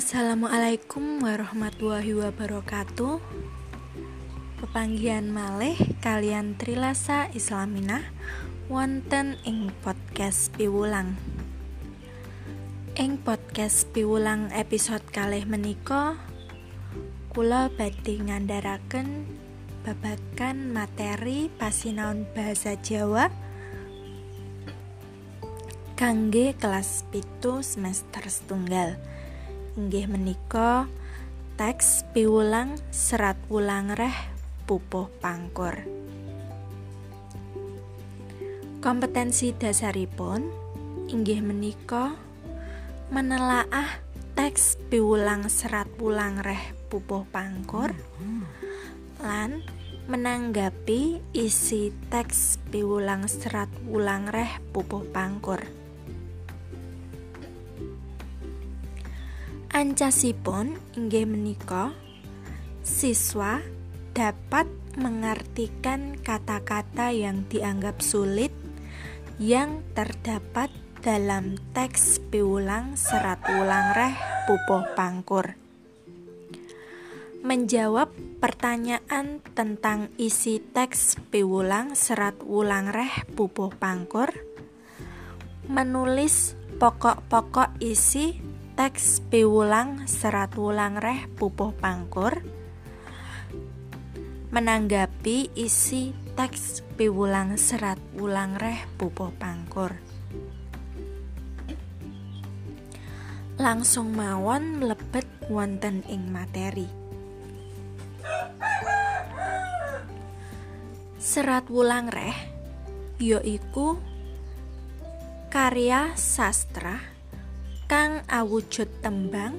Assalamualaikum warahmatullahi wabarakatuh. Pepanggihan malih kalian Trilasa Islaminah wonten ing podcast piwulang. Ing podcast piwulang episode kalih menika kula badhe ngandharaken babagan materi pasinaon bahasa Jawa kangge kelas pitu semester setunggal inggih menika teks piwulang serat wulang reh pupuh pangkur. Kompetensi dasaripun inggih menika menelaah teks piwulang serat wulang reh pupuh pangkur lan menanggapi isi teks piwulang serat wulang reh pupuh pangkur Ancasipun inggih menika siswa dapat mengartikan kata-kata yang dianggap sulit yang terdapat dalam teks piulang serat ulang reh pupuh pangkur. Menjawab pertanyaan tentang isi teks piulang serat ulang reh pupuh pangkur. Menulis pokok-pokok isi teks piwulang serat wulang reh pupuh pangkur. Menanggapi isi teks piwulang serat wulang reh pupuh pangkur. Langsung mawon mlebet wonten ing materi. Serat wulang reh yaiku karya sastra kang awujud tembang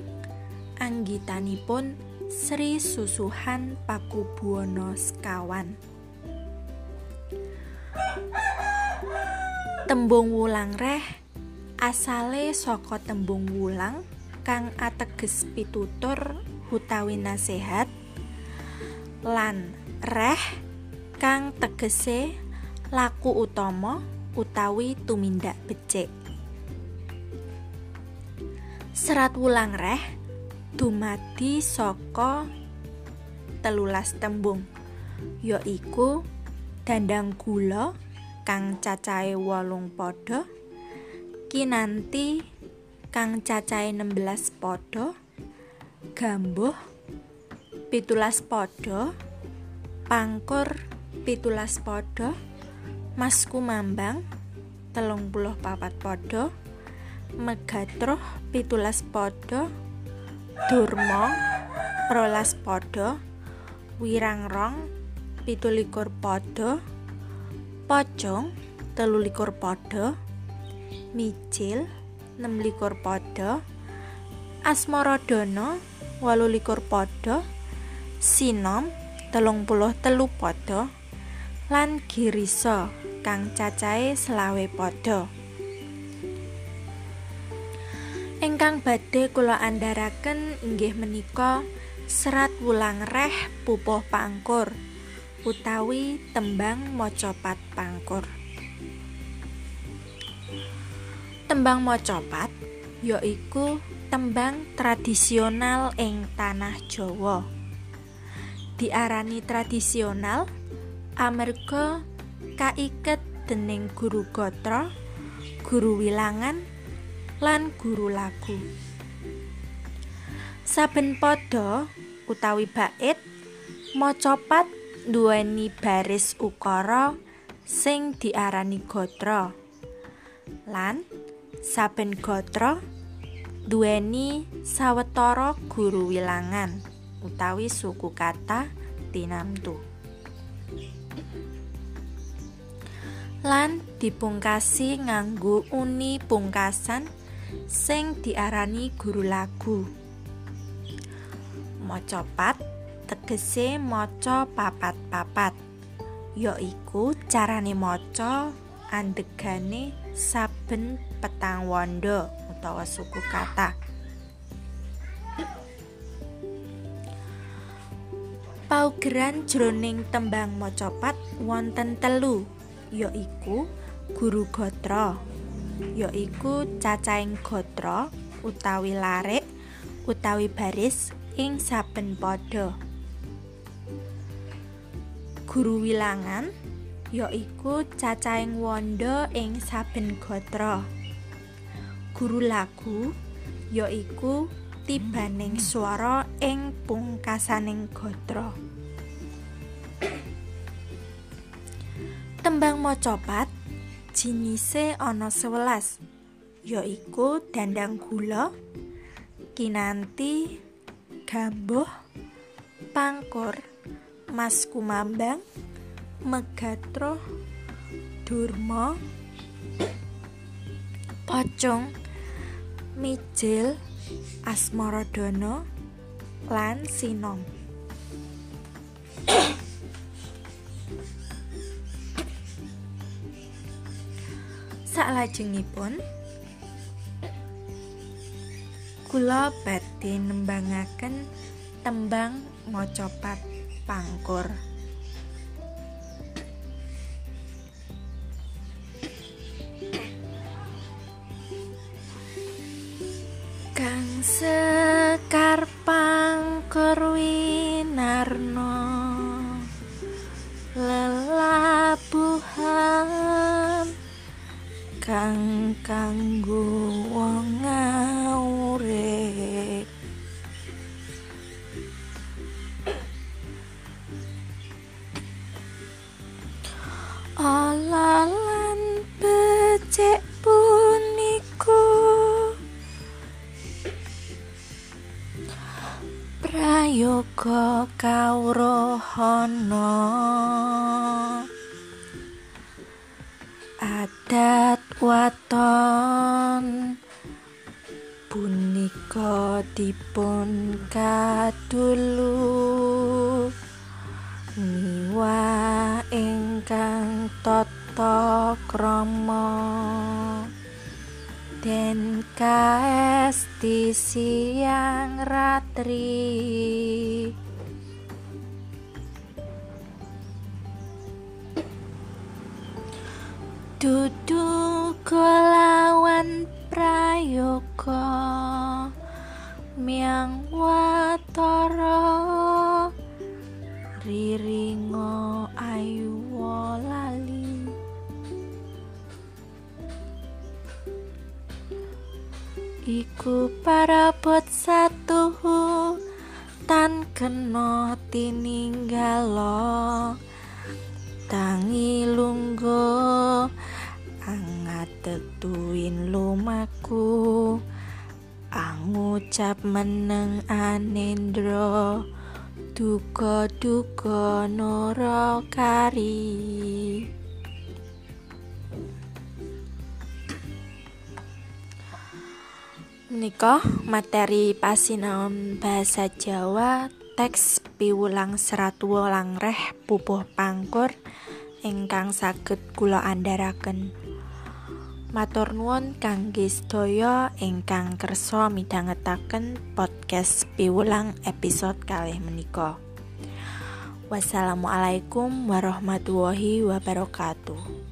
anggitanipun Sri Susuhan Pakubuwono sekawan. Tembung wulang reh asale saka tembung wulang kang ateges pitutur utawi nasihat lan reh kang tegese laku utama utawi tumindak becik Serat wulang reh. Dumadi saka telulas tembung yaiku dandang gula kang cacahe wolung padha kinanti kang cacahe 16 padha gambuh pitulas padha pangkur pitulas padha masku mambang telung puluh papat padha megatroh pitulas podo durmo rolas podo wirangrong pitulikur podo pocong telulikur podo micil nemlikur podo asmorodono walulikur podo sinom telung puluh telu podo lan giriso kang cacahe selawe podo Ingkang badhe kula andharaken inggih menika serat wulang reh pupuh pangkur utawi tembang mocopat pangkur. Tembang mocopat yaiku tembang tradisional ing tanah Jawa. Diarani tradisional amarga kaiket dening guru gotra, guru wilangan lan guru lagu. Saben padha utawi bait macapat duweni baris ukara sing diarani gotra. Lan saben gotra duweni sawetara guru wilangan utawi suku kata tinamtu. Lan dipungkasi nganggo uni pungkasan sing diarani guru lagu. Macapat tegese maca papat-papat. Yaiku carane maca andegane saben petang wanda utawa suku kata. Paugeran jroning tembang macapat wonten telu, yaiku guru gotra, yaiku cacahing gotra utawi larik utawi baris ing saben padha. Guru wilangan yaiku cacahing wanda ing saben gatra. Guru lagu yaiku tibaning swara ing pungkasaning gatra. Tembang macapat jinise ana 11 yaiku dandang gula, kinanti, gambuh, pangkur, mas kumambang, Megatro Durma Pocong Mijil Asmaradana lan Sinom Saklajengipun kula badhe nembangaken tembang macapat pangkur. Kang sekar pangkur winarno kang kanggo wong urip Alalan becek puniku. Prayoga kawrohana Adat waton punika dipun kadulu miwa ingkang tata krama. Den kaesti siang ratri. Dudu kelawan prayoga miang watara riringo ayu lali iku parabot satuhu tan kena tininggalo tangi lungguh angatetuin lumaku angucap meneng anendro duka duka nora kari Menika materi pasinaon bahasa Jawa teks piwulang serat wulang reh pupuh pangkur ingkang saged kula andharaken. Matur nuwun kangge sedaya ingkang kersa midhangetaken podcast piwulang episode kalih menika. Wassalamualaikum warahmatullahi wabarakatuh.